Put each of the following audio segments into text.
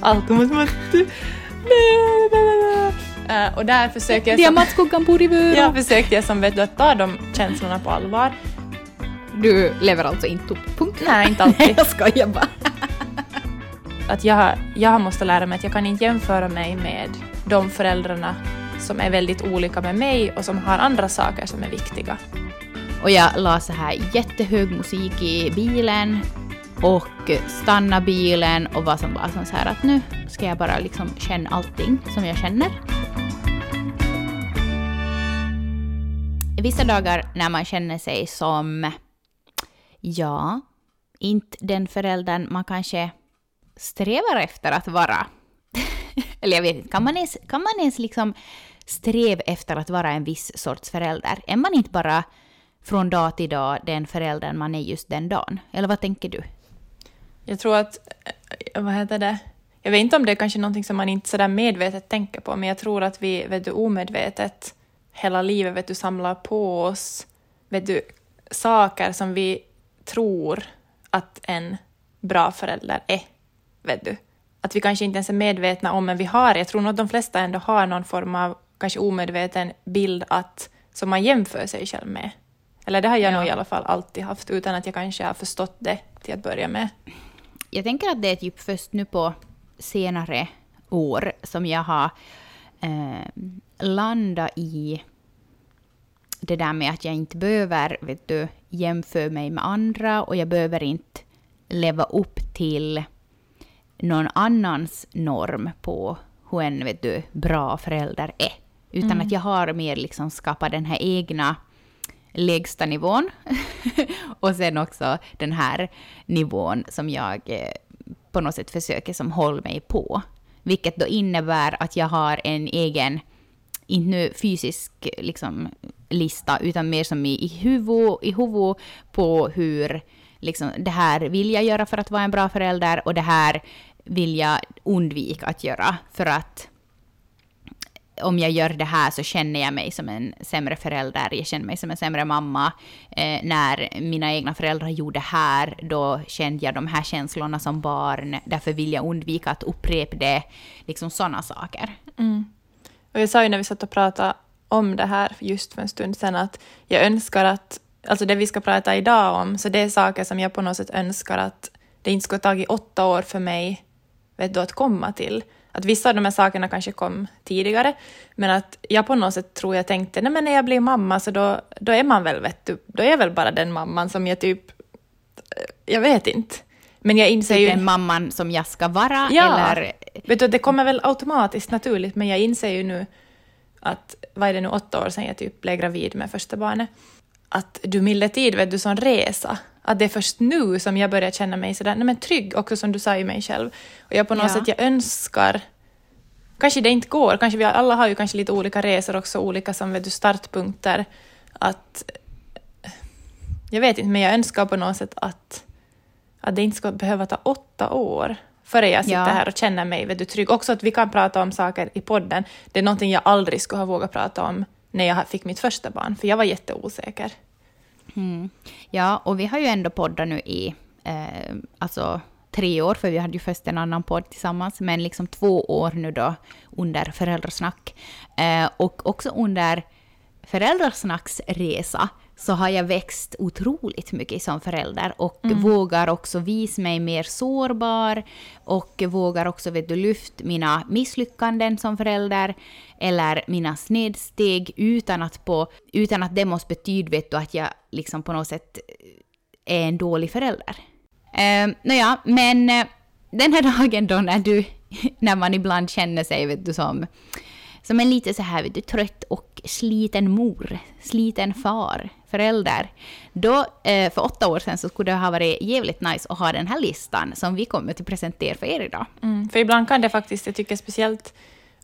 allt om att och där försöker jag... Diamantskuggan på Rivöra. Jag försökte jag som vet du att ta de känslorna på allvar. Du lever alltså inte upp punkt? Nej, inte alltid. jag skojar bara. att jag, jag måste lära mig att jag kan inte jämföra mig med de föräldrarna som är väldigt olika med mig och som har andra saker som är viktiga. Och jag la så här jättehög musik i bilen och stanna bilen och var som bara så här att nu ska jag bara liksom känna allting som jag känner. Vissa dagar när man känner sig som, ja, inte den föräldern man kanske strävar efter att vara. Eller jag vet inte, kan man ens, kan man ens liksom sträva efter att vara en viss sorts förälder? Är man inte bara från dag till dag den föräldern man är just den dagen? Eller vad tänker du? Jag tror att, eh, vad heter det, jag vet inte om det är kanske någonting som man inte sådär medvetet tänker på, men jag tror att vi, vet du, omedvetet hela livet, vet du, samlar på oss, vet du, saker som vi tror att en bra förälder är, vet du. Att vi kanske inte ens är medvetna om, men vi har, jag tror nog att de flesta ändå har någon form av kanske omedveten bild att, som man jämför sig själv med. Eller det har jag ja. nog i alla fall alltid haft, utan att jag kanske har förstått det till att börja med. Jag tänker att det är typ först nu på senare år som jag har eh, landat i det där med att jag inte behöver vet du, jämföra mig med andra och jag behöver inte leva upp till någon annans norm på hur en vet du, bra förälder är. Utan mm. att jag har mer liksom skapat den här egna lägsta nivån och sen också den här nivån som jag eh, på något sätt försöker som hålla mig på. Vilket då innebär att jag har en egen, inte nu fysisk liksom, lista, utan mer som i, i huvud, i huvud på hur liksom, det här vill jag göra för att vara en bra förälder och det här vill jag undvika att göra för att om jag gör det här så känner jag mig som en sämre förälder, jag känner mig som en sämre mamma. Eh, när mina egna föräldrar gjorde det här, då kände jag de här känslorna som barn, därför vill jag undvika att upprepa det. Liksom sådana saker. Mm. Och jag sa ju när vi satt och pratade om det här just för en stund sedan att jag önskar att, alltså det vi ska prata idag om, så det är saker som jag på något sätt önskar att det inte skulle ha tagit åtta år för mig vet du, att komma till. Att vissa av de här sakerna kanske kom tidigare, men att jag på något sätt tror jag tänkte, nej men när jag blir mamma så då, då är man väl, vet du, då är jag väl bara den mamman som jag typ, jag vet inte. Men jag inser typ ju... den mamman som jag ska vara, ja, eller? Vet du, det kommer väl automatiskt naturligt, men jag inser ju nu att, vad är det nu, åtta år sedan jag typ blev gravid med första barnet, att du milde tid, vet du, som resa. Att det är först nu som jag börjar känna mig sådär, nej men trygg också som du sa i mig själv. Och jag på något ja. sätt, jag önskar, kanske det inte går, kanske vi alla har ju kanske lite olika resor också, olika som vet du, startpunkter, att jag vet inte, men jag önskar på något sätt att, att det inte ska behöva ta åtta år före jag sitter ja. här och känner mig vet du, trygg. Också att vi kan prata om saker i podden. Det är någonting jag aldrig skulle ha vågat prata om när jag fick mitt första barn, för jag var jätteosäker. Mm. Ja, och vi har ju ändå poddat nu i eh, alltså tre år, för vi hade ju först en annan podd tillsammans, men liksom två år nu då under Föräldrasnack. Eh, och också under Föräldrasnacks resa så har jag växt otroligt mycket som förälder och mm. vågar också visa mig mer sårbar och vågar också vet du, lyfta mina misslyckanden som förälder eller mina snedsteg utan att, på, utan att det måste betyda vet du, att jag liksom på något sätt är en dålig förälder. Uh, Nåja, men uh, den här dagen då när du, när man ibland känner sig vet du, som som en lite så här vet du, trött och sliten mor, sliten far, förälder. Då, eh, för åtta år sedan, så skulle det ha varit jävligt nice att ha den här listan som vi kommer att presentera för er idag. Mm, för ibland kan det faktiskt, jag tycker speciellt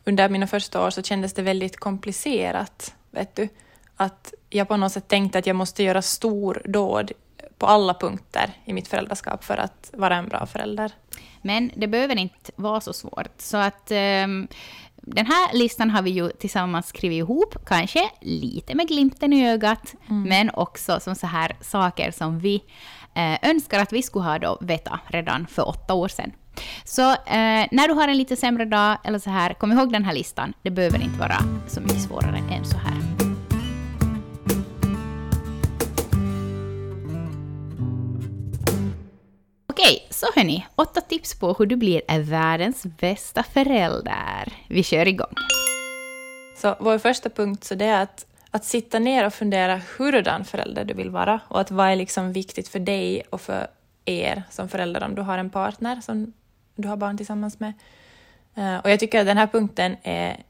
under mina första år så kändes det väldigt komplicerat, vet du. Att jag på något sätt tänkte att jag måste göra stor dåd på alla punkter i mitt föräldraskap för att vara en bra förälder. Men det behöver inte vara så svårt. Så att um, den här listan har vi ju tillsammans skrivit ihop, kanske lite med glimten i ögat, mm. men också som så här saker som vi eh, önskar att vi skulle ha då vetat redan för åtta år sedan. Så eh, när du har en lite sämre dag eller så här, kom ihåg den här listan. Det behöver inte vara så mycket svårare än så här. Så hörni, åtta tips på hur du blir världens bästa förälder. Vi kör igång. Så vår första punkt så det är att, att sitta ner och fundera hurdan förälder du vill vara och att vad är liksom viktigt för dig och för er som föräldrar om du har en partner som du har barn tillsammans med. Uh, och jag tycker att den här punkten är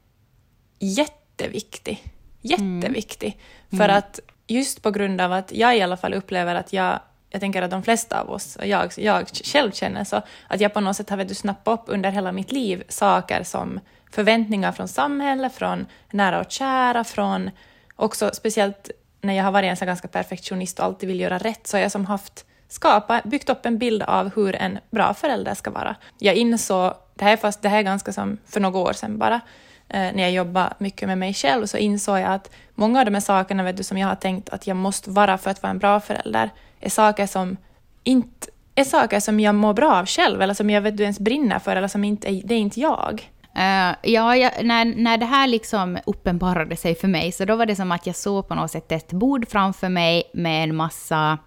jätteviktig. Jätteviktig. Mm. För att just på grund av att jag i alla fall upplever att jag jag tänker att de flesta av oss, jag, jag själv känner så, att jag på något sätt har vet du, snappat upp under hela mitt liv saker som förväntningar från samhället, från nära och kära, från också speciellt när jag har varit en så ganska perfektionist och alltid vill göra rätt, så har jag som haft skapa, byggt upp en bild av hur en bra förälder ska vara. Jag insåg, det här är, fast, det här är ganska som för några år sedan bara, Eh, när jag jobbade mycket med mig själv, så insåg jag att många av de här sakerna vet du, som jag har tänkt att jag måste vara för att vara en bra förälder, är saker som inte är saker som jag mår bra av själv, eller som jag vet du ens brinner för, eller som inte är, det är inte jag. Uh, ja, jag, när, när det här liksom uppenbarade sig för mig, så då var det som att jag såg på något sätt ett bord framför mig med en massa,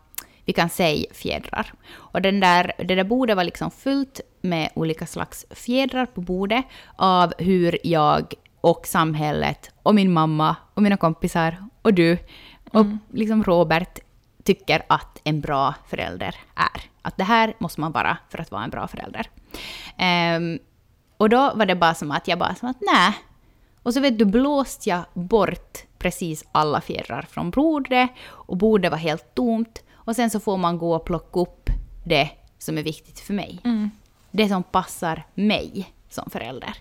vi kan säga fjädrar. Och den där, det där bordet var liksom fullt med olika slags fjädrar på bordet av hur jag och samhället och min mamma och mina kompisar och du och mm. liksom Robert tycker att en bra förälder är. Att det här måste man vara för att vara en bra förälder. Um, och då var det bara som att jag bara som att nej. Och så vet du, blåste jag bort precis alla fjärrar från bordet och bordet var helt tomt. Och sen så får man gå och plocka upp det som är viktigt för mig. Mm. Det som passar mig som förälder.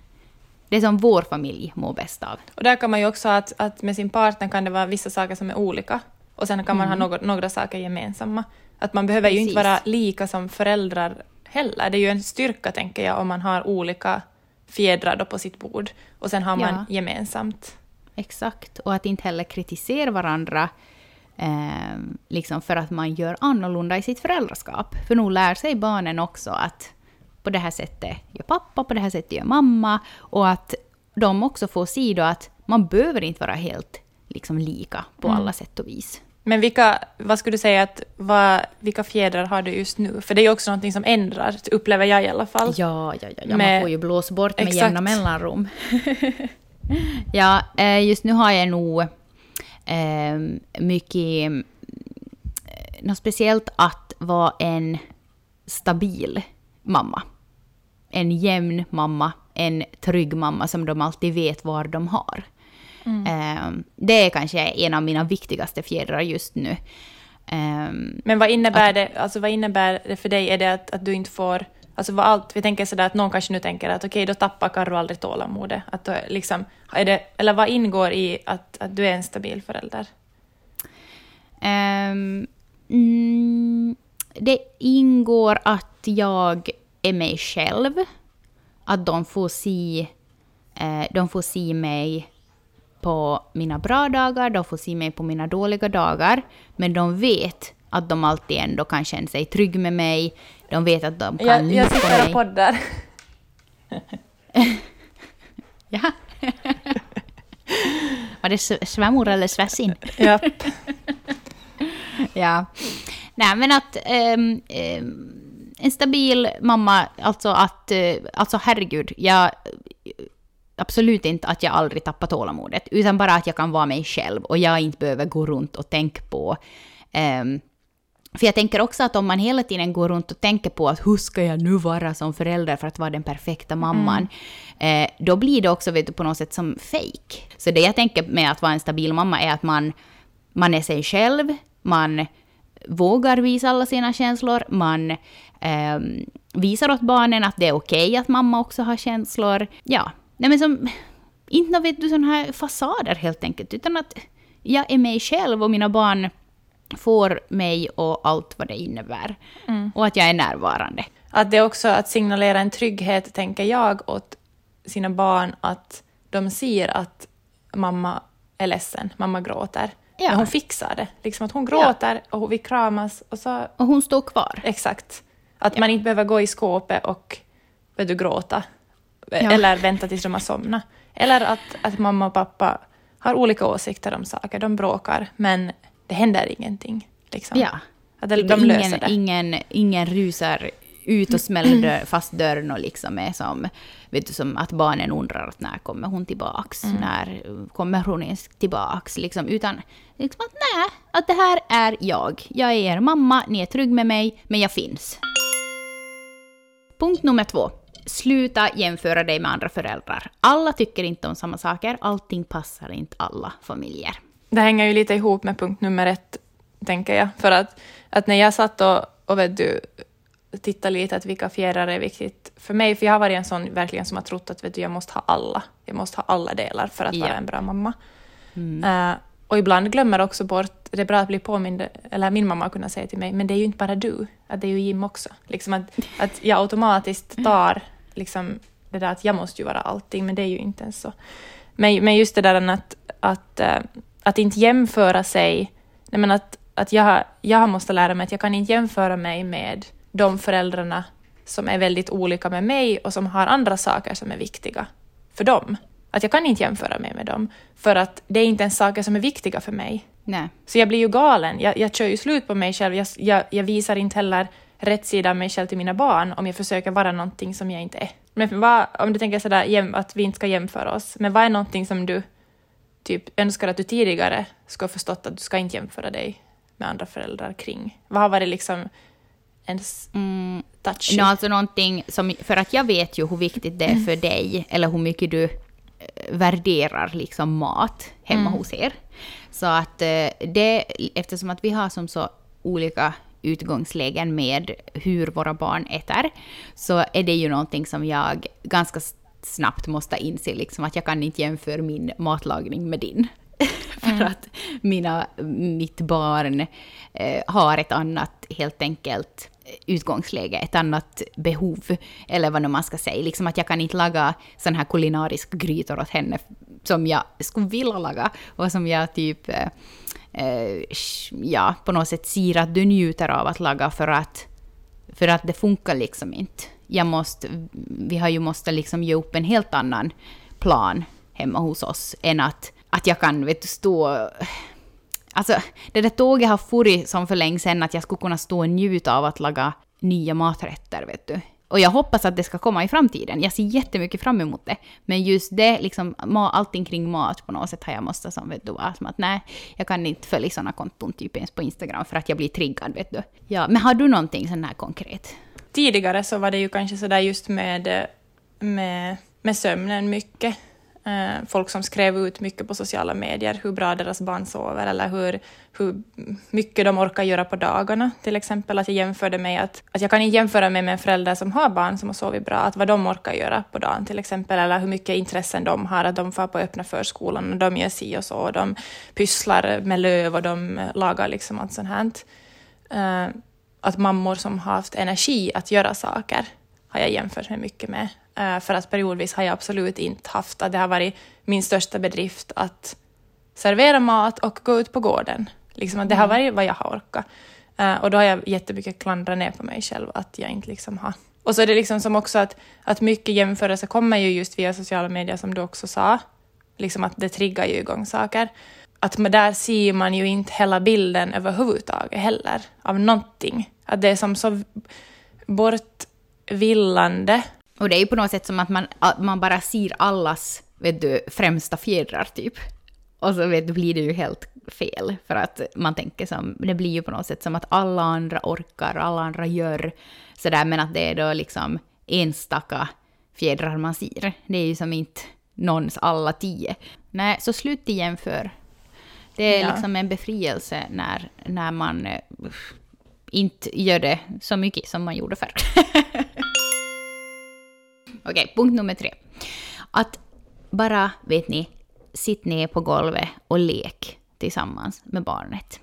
Det som vår familj mår bäst av. Och där kan man ju också att, att med sin partner kan det vara vissa saker som är olika. Och sen kan man mm. ha några, några saker gemensamma. Att man behöver Precis. ju inte vara lika som föräldrar heller. Det är ju en styrka, tänker jag, om man har olika fjädrar då på sitt bord och sen har man ja. gemensamt. Exakt, och att inte heller kritisera varandra eh, liksom för att man gör annorlunda i sitt föräldraskap. För nog lär sig barnen också att på det här sättet gör pappa, på det här sättet gör mamma och att de också får se då att man behöver inte vara helt liksom lika på mm. alla sätt och vis. Men vilka, vad skulle du säga att, vad, vilka fjädrar har du just nu? För det är ju också någonting som ändrar, upplever jag i alla fall. Ja, ja, ja, ja. Med, man får ju blåsa bort med exakt. jämna mellanrum. ja, eh, just nu har jag nog eh, mycket, något speciellt att vara en stabil mamma. En jämn mamma, en trygg mamma som de alltid vet var de har. Mm. Ehm, det är kanske en av mina viktigaste fjädrar just nu. Ehm, Men vad innebär, att, det, alltså vad innebär det för dig? Är det att, att du inte får... Alltså vad allt, vi tänker sådär att någon kanske nu tänker att okej, okay, då tappar Carro aldrig tålamodet. Att då, liksom, är det, eller vad ingår i att, att du är en stabil förälder? Um, mm, det ingår att jag är mig själv. Att de får se, eh, de får se mig på mina bra dagar, de får se mig på mina dåliga dagar, men de vet att de alltid ändå kan känna sig trygg med mig, de vet att de kan jag, lita Jag sitter och poddar. ja. Var det svärmor eller svärsin? Japp. ja. Nej, men att um, um, en stabil mamma, alltså att, uh, alltså herregud, jag absolut inte att jag aldrig tappar tålamodet, utan bara att jag kan vara mig själv och jag inte behöver gå runt och tänka på um, för jag tänker också att om man hela tiden går runt och tänker på att hur ska jag nu vara som förälder för att vara den perfekta mamman, mm. eh, då blir det också vet du, på något sätt som fake. Så det jag tänker med att vara en stabil mamma är att man, man är sig själv, man vågar visa alla sina känslor, man eh, visar åt barnen att det är okej okay att mamma också har känslor. Ja, Nej men som, inte vet du sådana här fasader helt enkelt, utan att jag är mig själv och mina barn får mig och allt vad det innebär. Mm. Och att jag är närvarande. Att det är också att signalera en trygghet, tänker jag, åt sina barn att de ser att mamma är ledsen, mamma gråter. Ja. Men hon fixar det. Liksom att hon gråter och vi kramas och så... Och hon står kvar. Exakt. Att man inte behöver gå i skåpet och vet du, gråta. Ja. Eller vänta tills de har somnat. Eller att, att mamma och pappa har olika åsikter om saker. De bråkar, men det händer ingenting. Liksom. Ja. Att de, de ingen, löser det. Ingen, ingen rusar ut och smäller dörr, fast dörren och liksom är som, vet du, som att barnen undrar att när kommer hon tillbaks, Mm. när kommer hon ens tillbaks, liksom, utan liksom att nej, att det här är jag. Jag är er mamma, ni är trygg med mig, men jag finns. Punkt nummer två. Sluta jämföra dig med andra föräldrar. Alla tycker inte om samma saker, allting passar inte alla familjer. Det hänger ju lite ihop med punkt nummer ett, tänker jag. För att, att när jag satt och, och vet du, tittade lite att vilka fjädrar är viktigt för mig, för jag har varit en sån verkligen som har trott att vet du, jag måste ha alla. Jag måste ha alla delar för att Ja. vara en bra mamma. Eh, och ibland glömmer också bort, det är bra att bli påmind, eller min mamma har kunnat säga till mig, men det är ju inte bara du, att det är ju Jim också. Liksom att, att jag automatiskt tar liksom, det där att jag måste ju vara allting, men det är ju inte ens så. Men, men just det där att, att, eh, att inte jämföra sig, nej men att, att jag, har- jag måste lära mig att jag kan inte jämföra mig med de föräldrarna som är väldigt olika med mig och som har andra saker som är viktiga för dem. Att jag kan inte jämföra mig med dem, för att det är inte ens saker som är viktiga för mig. Nej. Så jag blir ju galen. Jag, jag kör ju slut på mig själv. Jag, jag, jag visar inte heller rätt sida av mig själv till mina barn om jag försöker vara någonting som jag inte är. Men vad, om du tänker sådär att vi inte ska jämföra oss, men vad är någonting som du typ önskar att du tidigare skulle ha förstått att du ska inte jämföra dig med andra föräldrar kring? Vad har varit liksom ens Mm, touchy? Nå, alltså någonting som, för att jag vet ju hur viktigt det är för dig, eller hur mycket du värderar liksom mat hemma hos er. Så att eh, det, eftersom att vi har som så olika utgångslägen med hur våra barn äter, så är det ju någonting som jag ganska snabbt måste inse, liksom att jag kan inte jämföra min matlagning med din. För att mina, mitt barn eh, har ett annat, helt enkelt, utgångsläge, ett annat behov, eller vad nu man ska säga. Liksom att jag kan inte laga sån här kulinariska grytor åt henne som jag skulle vilja laga och som jag typ, eh, eh, ja, på något sätt ser att du njuter av att laga för att, för att det funkar liksom inte. Jag måste, vi har ju måste liksom ge upp en helt annan plan hemma hos oss än att, att jag kan vet du, stå... Alltså, det där tåget har furit som för länge sedan att jag skulle kunna stå och njuta av att laga nya maträtter, vet du. Och jag hoppas att det ska komma i framtiden. Jag ser jättemycket fram emot det. Men just det, liksom, allting kring mat på något sätt har jag måste som vet du, vara som att nej, jag kan inte följa sådana konton typ ens på Instagram för att jag blir triggad, vet du. Ja, men har du någonting sån här konkret? Tidigare så var det ju kanske sådär just med, eh, med, med sömnen mycket. Eh, folk som skrev ut mycket på sociala medier hur bra deras barn sover eller hur, hur mycket de orkar göra på dagarna. Till exempel att jag jämförde mig att, att jag kan inte jämföra mig med en förälder som har barn som har sovit bra, att vad de orkar göra på dagen till exempel, eller hur mycket intressen de har, att de får på öppna förskolan och de gör si och så, och de pysslar med löv och de lagar liksom allt sånt här. Eh, att mammor som har haft energi att göra saker har jag jämfört mig mycket med. Eh, för att periodvis har jag absolut inte haft att det har varit min största bedrift att servera mat och gå ut på gården. Liksom att det har varit vad jag har orkat. Eh, och då har jag jättemycket klandrat ner på mig själv att jag inte liksom har... Och så är det liksom som också att, att mycket jämförelse kommer ju just via sociala medier som du också sa. Liksom att det triggar ju igång saker. Att där ser man ju inte hela bilden överhuvudtaget heller av någonting. Att det är som så bortvillande. Och det är ju på något sätt som att man, man bara ser allas vet du, främsta fjädrar typ. Och så vet du, blir det ju helt fel. För att man tänker som, det blir ju på något sätt som att alla andra orkar, alla andra gör sådär, men att det är då liksom enstaka fjädrar man ser. Det är ju som inte någons alla tio. Nej, så slut jämför. Det är Ja. liksom en befrielse när, när man eh, inte gör det så mycket som man gjorde förr. Okej, punkt nummer tre. Att bara, vet ni, sitt ner på golvet och lek tillsammans med barnet.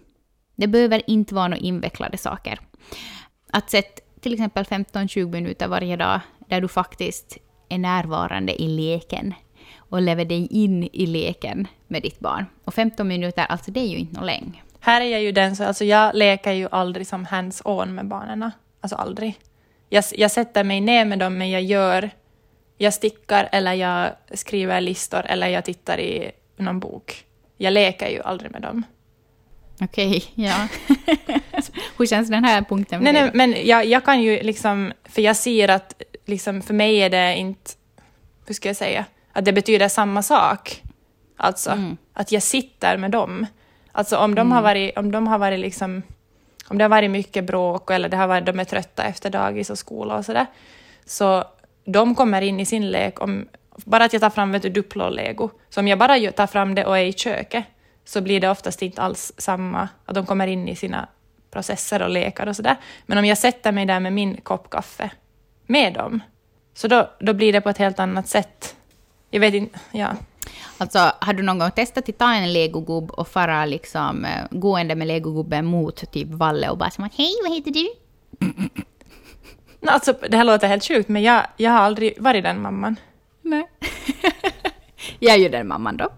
Det behöver inte vara några invecklade saker. Att sätta till exempel 15-20 minuter varje dag där du faktiskt är närvarande i leken. Och och lever dig in i leken med ditt barn. Och 15 minuter, alltså det är ju inte något länge. Här är jag ju den, så alltså jag leker ju aldrig som hands-on med barnen. Alltså aldrig. Jag, jag sätter mig ner med dem, men jag gör... Jag stickar eller jag skriver listor eller jag tittar i någon bok. Jag leker ju aldrig med dem. Okej, ja. Hur känns den här punkten Nej, nej, men jag, jag kan ju liksom... För jag ser att liksom, för mig är det inte... Hur ska jag säga? Att det betyder samma sak. Alltså, Mm. att jag sitter med dem. Alltså om de har varit, om de har varit liksom... Om det har varit mycket bråk eller det har varit, de är trötta efter dagis och skola och sådär. Så de kommer in i sin lek om... Bara att jag tar fram vet du, Duplo-lego, Så om jag bara tar fram det och är i köket så blir det oftast inte alls samma, att de kommer in i sina processer och lekar och sådär. Men om jag sätter mig där med min kopp kaffe med dem, så då, då blir det på ett helt annat sätt. Jag vet inte, ja. Alltså, har du någon gång testat att ta en legogubb och fara liksom eh, gående med legogubben mot typ Valle och bara som att hej, vad heter du? Alltså, det här låter helt sjukt, men jag, jag har aldrig varit den mamman. Nej. jag är ju den mamman då.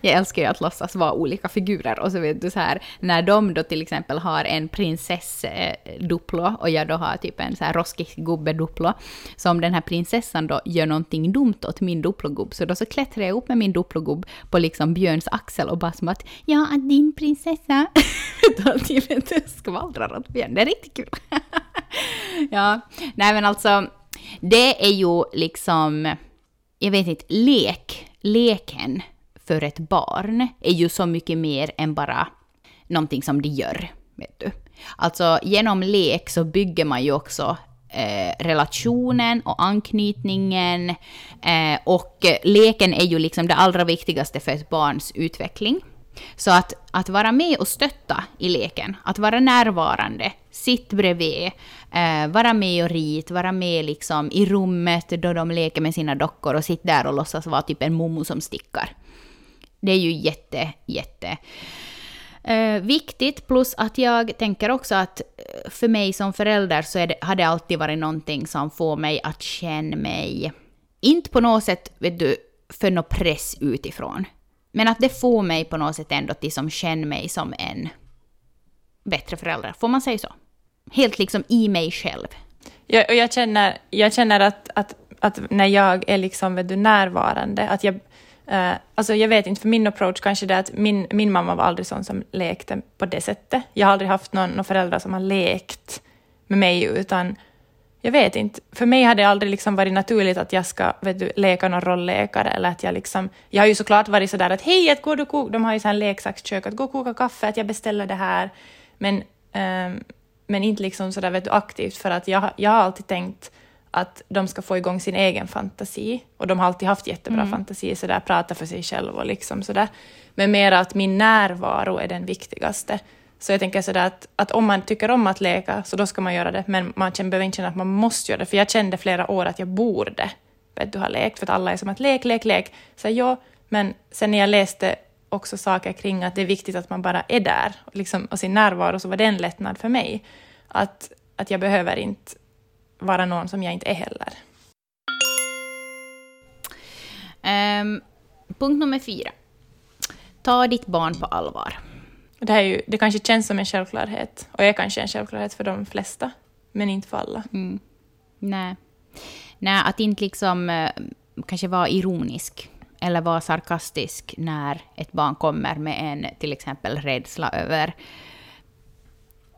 Jag älskar ju att låtsas vara olika figurer och så vet du så här när de då till exempel har en prinsess Duplo och jag då har typ en så här roskig gubbe Duplo. Så om den här prinsessan då gör någonting dumt åt min Duplo-gubb så då så klättrar jag upp med min Duplo-gubb på liksom Björns axel och bara som att ja, att din prinsessa då typ inte skvallrar åt Björn. Det är riktigt kul. ja, nej men alltså det är ju liksom jag vet inte, lek, leken för ett barn är ju så mycket mer än bara någonting som de gör. Vet du. Alltså genom lek så bygger man ju också eh, relationen och anknytningen. Eh, och leken är ju liksom det allra viktigaste för ett barns utveckling. Så att, att vara med och stötta i leken, att vara närvarande, sitt bredvid, eh, vara med och rit, vara med liksom i rummet då de leker med sina dockor och sitta där och låtsas vara typ en mommo som stickar. Det är ju jätte, jätte eh, viktigt. Plus att jag tänker också att eh, för mig som förälder så är det, har det alltid varit någonting som får mig att känna mig, inte på något sätt, vet du, för någon press utifrån. Men att det får mig på något sätt ändå till som känner mig som en bättre förälder. Får man säga så? Helt liksom i mig själv. Jag, och jag känner, jag känner att, att, att när jag är liksom, du, närvarande, att jag... Uh, alltså jag vet inte, för min approach kanske det är att min, min mamma var aldrig sån som lekte på det sättet. Jag har aldrig haft någon, någon föräldrar som har lekt med mig, utan jag vet inte. För mig har det aldrig liksom varit naturligt att jag ska vet du, leka någon rolllekare. Eller att jag, liksom, jag har ju såklart varit sådär att hej, att gå du koka? De har ju sån här leksakskök, att gå och koka kaffe, att jag beställer det här. Men, um, men inte liksom sådär vet du, aktivt, för att jag, jag har alltid tänkt att de ska få igång sin egen fantasi. Och de har alltid haft jättebra fantasi, sådär, prata för sig själv och liksom sådär. Men mer att min närvaro är den viktigaste. Så jag tänker sådär att, att om man tycker om att leka, så då ska man göra det. Men man behöver inte känna att man måste göra det. För jag kände flera år att jag borde vet du, ha lekt. För att alla är som att lek, lek, lek. Så ja, men sen när jag läste också saker kring att det är viktigt att man bara är där liksom, och sin närvaro, så var det en lättnad för mig. Att, att jag behöver inte vara någon som jag inte är heller. Ehm, punkt nummer fyra. Ta ditt barn på allvar. Det, här är ju, det kanske känns som en självklarhet, och är kanske en självklarhet för de flesta, men inte för alla. Mm. Nej. Nej, att inte liksom eh, kanske vara ironisk eller vara sarkastisk när ett barn kommer med en till exempel rädsla över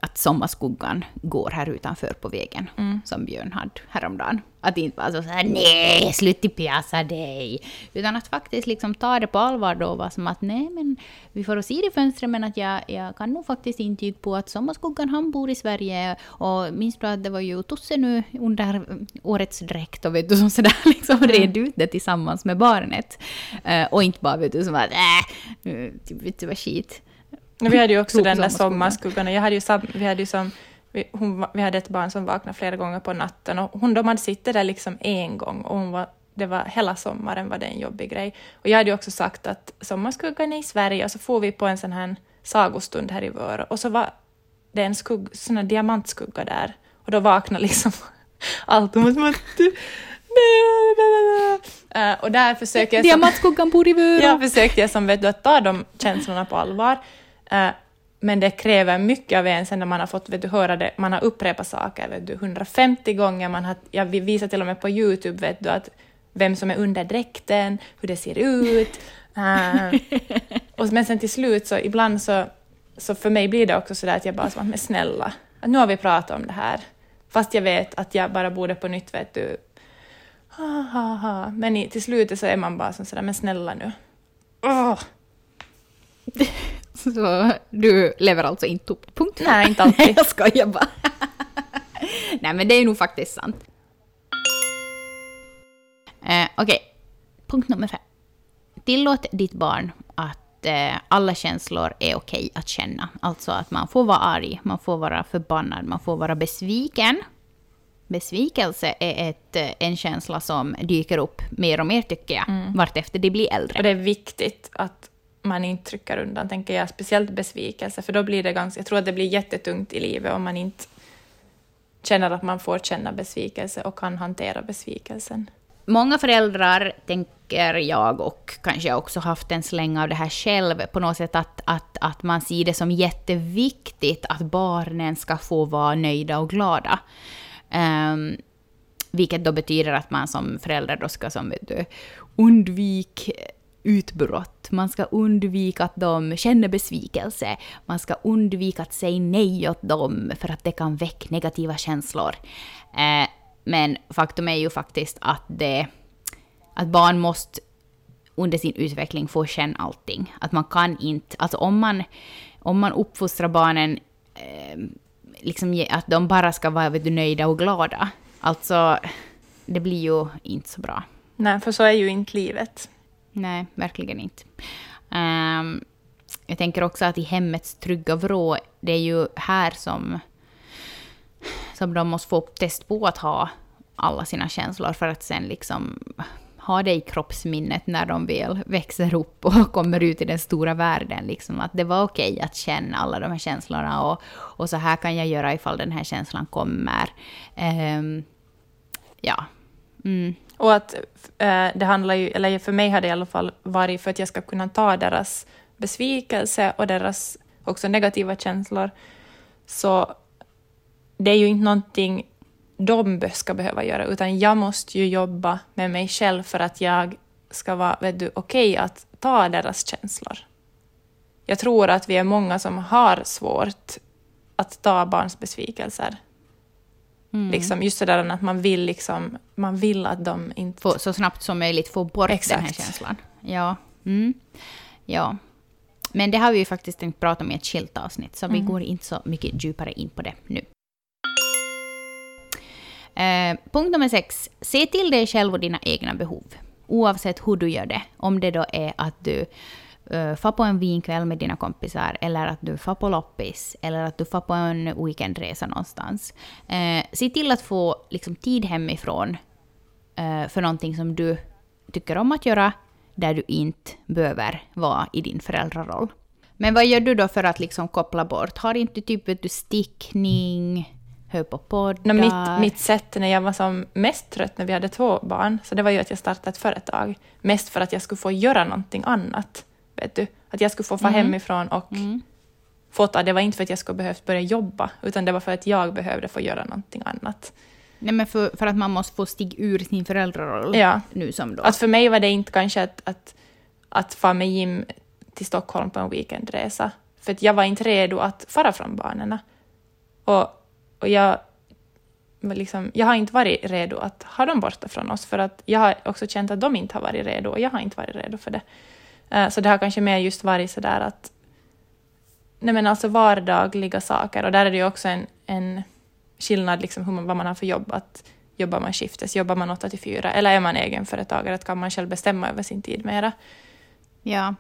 att sommarskuggan går här utanför på vägen, som Björn hade häromdagen. Att inte vara så här nej, sluta pjäsa dig. Utan att faktiskt liksom ta det på allvar då och vara som att nej, men vi får se i fönstret, men att jag, jag kan nog faktiskt intyga på att sommarskuggan han bor i Sverige. Och minns du att det var ju Tosse nu under mm, årets dräkt och vet du, som sådär liksom red ut det tillsammans med barnet. Eh, och inte bara vet du som att äh, typ, vet du vad skit. Vi hade ju också den där sommarskugga. sommarskuggan. Jag hade ju vi, hade ju som, vi, hon, vi hade ett barn som vaknade flera gånger på natten. Och hon, de hade suttit där liksom en gång och hon var, det var hela sommaren var det en jobbig grej. Och jag hade ju också sagt att sommarskuggan är i Sverige och så får vi på en sån här sagostund här i Vörå. Och så var det en skugg, sån här diamantskugga där. Och då vaknade liksom allt. Som att, Eh, och där försöker jag... Diamantskuggan bor i Vörå. jag försökte jag som vet du att ta de känslorna på allvar. Eh, men det kräver mycket av en sen när man har fått vet du, höra det, man har upprepat saker vet du, 150 gånger, man har, jag visar till och med på Youtube vet du, att vem som är under dräkten, hur det ser ut. Uh, och, men sen till slut så ibland så, så för mig blir det också så där att jag bara så, men snälla, att nu har vi pratat om det här. Fast jag vet att jag bara borde på nytt, vet du, ha, ha, ha. Men i, till slutet så är man bara så där, men snälla nu. Oh. Så du lever alltså inte upp punkt? Nej, inte alltid. jag skojar bara. Nej, men det är nog faktiskt sant. Eh, Okej, okay. punkt nummer fem. Tillåt ditt barn att eh, alla känslor är okej att känna. Alltså att man får vara arg, man får vara förbannad, man får vara besviken. Besvikelse är ett, eh, en känsla som dyker upp mer och mer tycker jag, mm. vartefter de blir äldre. Och det är viktigt att man inte trycker undan, tänker jag, speciellt besvikelse, för då blir det ganska, jag tror att det blir jättetungt i livet om man inte känner att man får känna besvikelse och kan hantera besvikelsen. Många föräldrar, tänker jag, och kanske jag också haft en släng av det här själv, på något sätt att, att, att man ser det som jätteviktigt att barnen ska få vara nöjda och glada. Um, vilket då betyder att man som förälder då ska som, du, undvika utbrott. Man ska undvika att de känner besvikelse. Man ska undvika att säga nej åt dem för att det kan väcka negativa känslor. Eh, men faktum är ju faktiskt att, det, att barn måste under sin utveckling få känna allting. Att man kan inte, alltså om man, om man uppfostrar barnen eh, liksom att de bara ska vara vet du, nöjda och glada, alltså det blir ju inte så bra. Nej, för så är ju inte livet. Nej, verkligen inte. Um, jag tänker också att i hemmets trygga vrå, det är ju här som, som de måste få test på att ha alla sina känslor för att sen liksom ha det i kroppsminnet när de väl växer upp och kommer ut i den stora världen. Liksom, att det var okej okay att känna alla de här känslorna och, och så här kan jag göra ifall den här känslan kommer. Um, ja. Mm. Och att eh, det handlar ju, eller för mig har det i alla fall varit för att jag ska kunna ta deras besvikelse och deras också negativa känslor. Så det är ju inte någonting de ska behöva göra, utan jag måste ju jobba med mig själv för att jag ska vara okej okay att ta deras känslor. Jag tror att vi är många som har svårt att ta barns besvikelser. Mm. Liksom just sådär att man vill, liksom, man vill att de inte... Få, så snabbt som möjligt få bort Exakt. den här känslan. Ja. Mm. ja. Men det har vi ju faktiskt tänkt prata om i ett skilt avsnitt, så mm. vi går inte så mycket djupare in på det nu. Eh, punkt nummer sex. Se till dig själv och dina egna behov. Oavsett hur du gör det. Om det då är att du Eh, uh, far på en vinkväll med dina kompisar, eller att du far på loppis, eller att du far på en weekendresa någonstans. Uh, se till att få liksom, tid hemifrån uh, för någonting som du tycker om att göra, där du inte behöver vara i din föräldraroll. Men vad gör du då för att liksom koppla bort? Har inte typ du stickning, hör på poddar? No, mitt, mitt sätt när jag var som mest trött när vi hade två barn, så det var ju att jag startade ett företag. Mest för att jag skulle få göra någonting annat. Vet du? Att jag skulle få få mm. hemifrån och mm. fota. Det var inte för att jag skulle behövt börja jobba, utan det var för att jag behövde få göra någonting annat. Nej, men för, för att man måste få stiga ur sin föräldraroll ja. nu som då. Att för mig var det inte kanske att, att, att få med Jim till Stockholm på en weekendresa, för att jag var inte redo att fara från barnen. Och, och jag, liksom, jag har inte varit redo att ha dem borta från oss, för att jag har också känt att de inte har varit redo, och jag har inte varit redo för det. Eh, så det har kanske mer just varit så där att nej men alltså vardagliga saker, och där är det ju också en, en skillnad liksom hur man, vad man har för jobb. Att jobbar man skiftes, jobbar man 8 till 4, eller är man egenföretagare, att kan man själv bestämma över sin tid mera. Ja.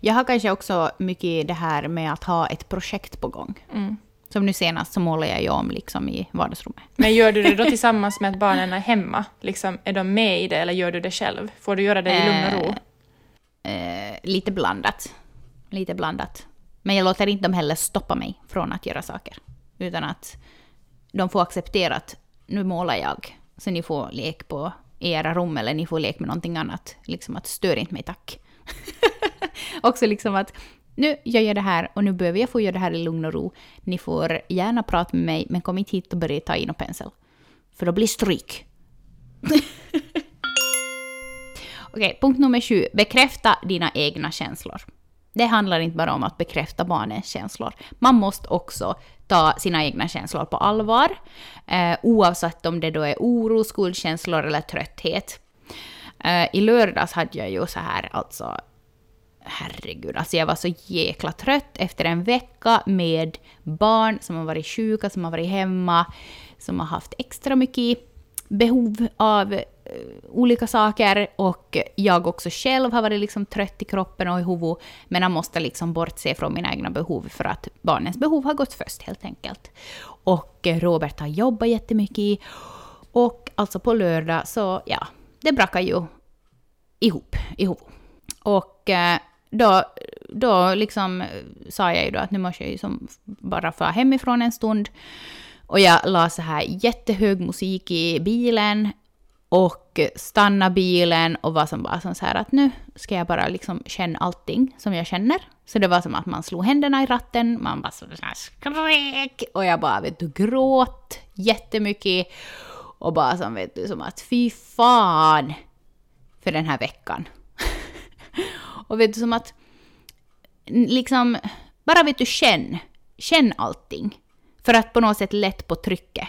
Jag har kanske också mycket det här med att ha ett projekt på gång. Mm. Som nu senast så målar jag ju om liksom i vardagsrummet. Men gör du det då tillsammans med att barnen är hemma? Liksom, är de med i det eller gör du det själv? Får du göra det i lugn och ro? Lite blandat. Lite blandat. Men jag låter inte dem heller stoppa mig från att göra saker. Utan att de får acceptera att nu målar jag, så ni får lek på era rum eller ni får lek med någonting annat. Liksom att stör inte mig tack. Också liksom att nu gör jag det här och nu behöver jag få göra det här i lugn och ro. Ni får gärna prata med mig men kom inte hit och börja ta in och pensel. För då blir stryk. Okej, punkt nummer sju. Bekräfta dina egna känslor. Det handlar inte bara om att bekräfta barnens känslor. Man måste också ta sina egna känslor på allvar, eh, oavsett om det då är oro, skuldkänslor eller trötthet. Eh, I lördags hade jag ju så här, alltså herregud, alltså jag var så jäkla trött efter en vecka med barn som har varit sjuka, som har varit hemma, som har haft extra mycket behov av Eh, olika saker och jag också själv har varit liksom trött i kroppen och i huvudet, men jag måste liksom bortse från mina egna behov för att barnens behov har gått först helt enkelt. Och Robert har jobbat jättemycket och alltså på lördag så ja, det brakar ju ihop i huvudet. Och eh, då, då liksom eh, sa jag ju då att nu måste jag ju som bara få hemifrån en stund. Och jag la så här jättehög musik i bilen och stanna bilen och var som bara så här att nu ska jag bara liksom känna allting som jag känner. Så det var som att man slog händerna i ratten, man bara så här skrek och jag bara vet du gråt jättemycket och bara som vet du som att fy fan för den här veckan. och vet du som att liksom bara vet du känn, känn allting. För att på något sätt lätt på trycket.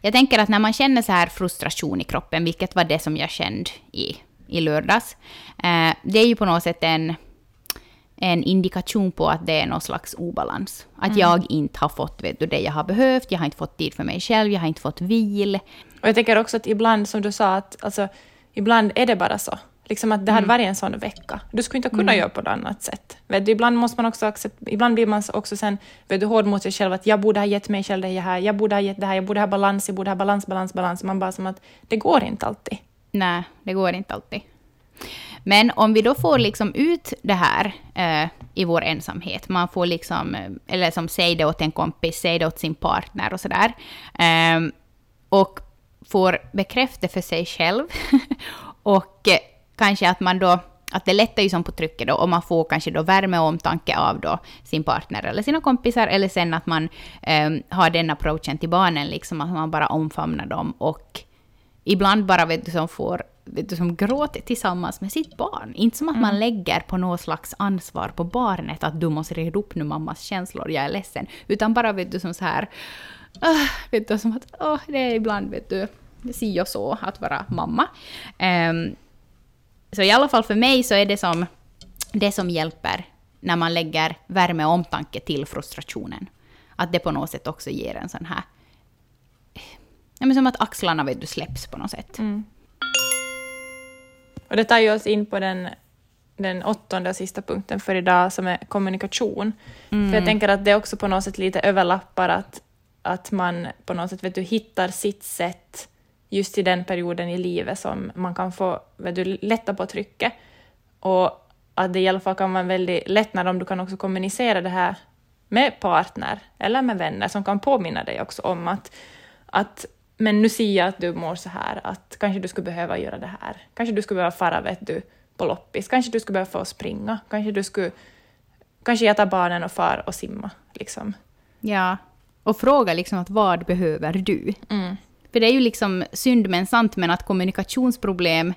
Jag tänker att när man känner så här frustration i kroppen, vilket var det som jag kände i, i lördags, eh, det är ju på något sätt en, en indikation på att det är någon slags obalans. Att mm. jag inte har fått vet du, det jag har behövt, jag har inte fått tid för mig själv, jag har inte fått vil. Och jag tänker också att ibland, som du sa, att alltså, ibland är det bara så. Liksom att det hade mm. varit en sån vecka. Du skulle inte kunna mm. göra på ett annat sätt. Vet du, ibland måste man också acceptera, ibland blir man också sen vet du, hård mot sig själv att jag borde ha gett mig själv det här, jag borde ha gett det här, jag borde ha balans, jag borde ha balans, balans, balans. Man bara som att det går inte alltid. Nej, det går inte alltid. Men om vi då får liksom ut det här eh, i vår ensamhet, man får liksom, eh, eller som säg det åt en kompis, säg det åt sin partner och sådär, eh, och får bekräfta för sig själv och kanske att man då att det lättar ju som på trycket då och man får kanske då värme och omtanke av då sin partner eller sina kompisar eller sen att man eh, har den approachen till barnen liksom att man bara omfamnar dem och ibland bara vet du som får vet du, som gråter tillsammans med sitt barn. Inte som att mm. man lägger på något slags ansvar på barnet att du måste reda upp nu mammas känslor, jag är ledsen. Utan bara vet du som så här, uh, vet du som att oh, det är ibland vet du si och så att vara mamma. Um, så i alla fall för mig så är det som, det som hjälper när man lägger värme och omtanke till frustrationen. Att det på något sätt också ger en sån här... Ja, men som att axlarna vet du, släpps på något sätt. Mm. Och det tar ju oss in på den, den åttonde och sista punkten för idag som är kommunikation. Mm. För jag tänker att det också på något sätt lite överlappar att, att man på något sätt vet du, hittar sitt sätt just i den perioden i livet som man kan få du, lätta på trycket. Och att det i alla fall kan vara en väldig lättnad om du kan också kommunicera det här med partner eller med vänner som kan påminna dig också om att, att men nu ser jag att du mår så här, att kanske du skulle behöva göra det här. Kanske du skulle behöva fara vet du, på loppis, kanske du skulle behöva få springa, kanske du skulle... Kanske jag tar barnen och far och simma. Liksom. Ja, och fråga liksom att vad behöver du? Mm. För det är ju liksom synd men sant, men att kommunikationsproblem,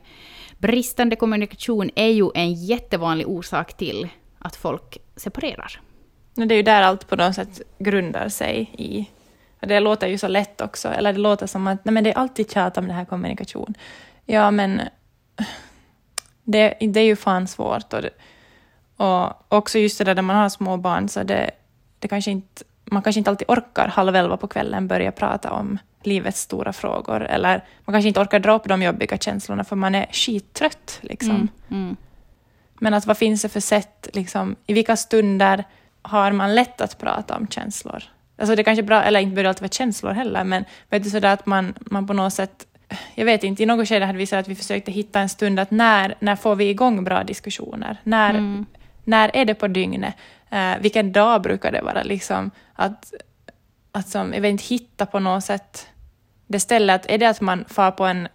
bristande kommunikation är ju en jättevanlig orsak till att folk separerar. Det är ju där allt på något sätt grundar sig i. Det låter ju så lätt också, eller det låter som att nej men det är alltid tjat om det här kommunikation. Ja, men det, det är ju fan svårt. Och, det, och också just det där när man har små barn, så det, det kanske inte, man kanske inte alltid orkar halv elva på kvällen börja prata om livets stora frågor. Eller man kanske inte orkar dra upp de jobbiga känslorna för man är skittrött. Liksom. Mm, mm. Men att vad finns det för sätt, liksom, i vilka stunder har man lätt att prata om känslor? Alltså det är kanske bra, eller inte behöver alltid vara känslor heller, men vet du sådär att man, man på något sätt jag vet inte, i något skede hade vi sagt att vi försökte hitta en stund att när, när får vi igång bra diskussioner? När, mm. när är det på dygnet? Uh, vilken dag brukar det vara? Liksom, att, att som, jag vet inte, hitta på något sätt det stället, är det att man far på en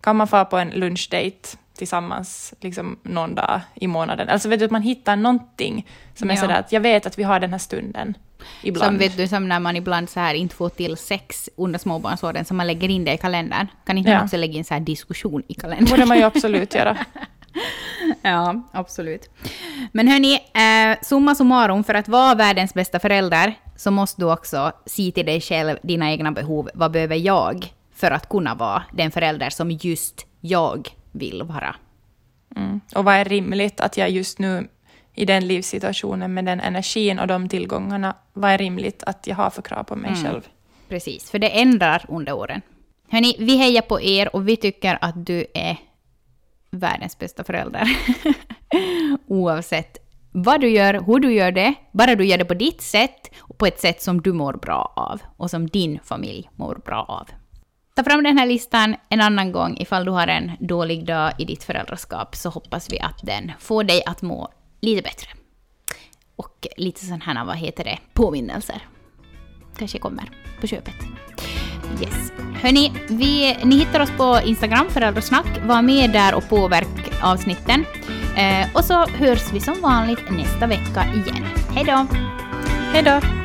kan man få på en lunchdate tillsammans liksom någon dag i månaden. Alltså vet du, att man hittar någonting som är Ja. sådär att jag vet att vi har den här stunden ibland. Som vet du, som när man ibland så här inte får till sex under småbarnsåren, så man lägger in det i kalendern. Kan inte Ja. man också lägga in så här diskussion i Det kalendern? borde man ju absolut göra. Ja, absolut. Men hörni, eh, summa summarum, för att vara världens bästa förälder så måste du också se till dig själv, dina egna behov. Vad behöver jag för att kunna vara den förälder som just jag vill vara? Mm. Och vad är rimligt att jag just nu i den livssituationen med den energin och de tillgångarna, vad är rimligt att jag har för krav på mig Mm. själv? Precis, för det ändrar under åren. Hörni, vi hejar på er och vi tycker att du är världens bästa förälder. Oavsett vad du gör, hur du gör det, bara du gör det på ditt sätt och på ett sätt som du mår bra av och som din familj mår bra av. Ta fram den här listan en annan gång ifall du har en dålig dag i ditt föräldraskap så hoppas vi att den får dig att må lite bättre. Och lite sådana här, vad heter det, påminnelser kanske kommer på köpet. Yes. Hörni, vi, ni hittar oss på Instagram, Föräldrasnack. Var med där och påverk avsnitten. Eh, och så hörs vi som vanligt nästa vecka igen. Hej då! Hej då!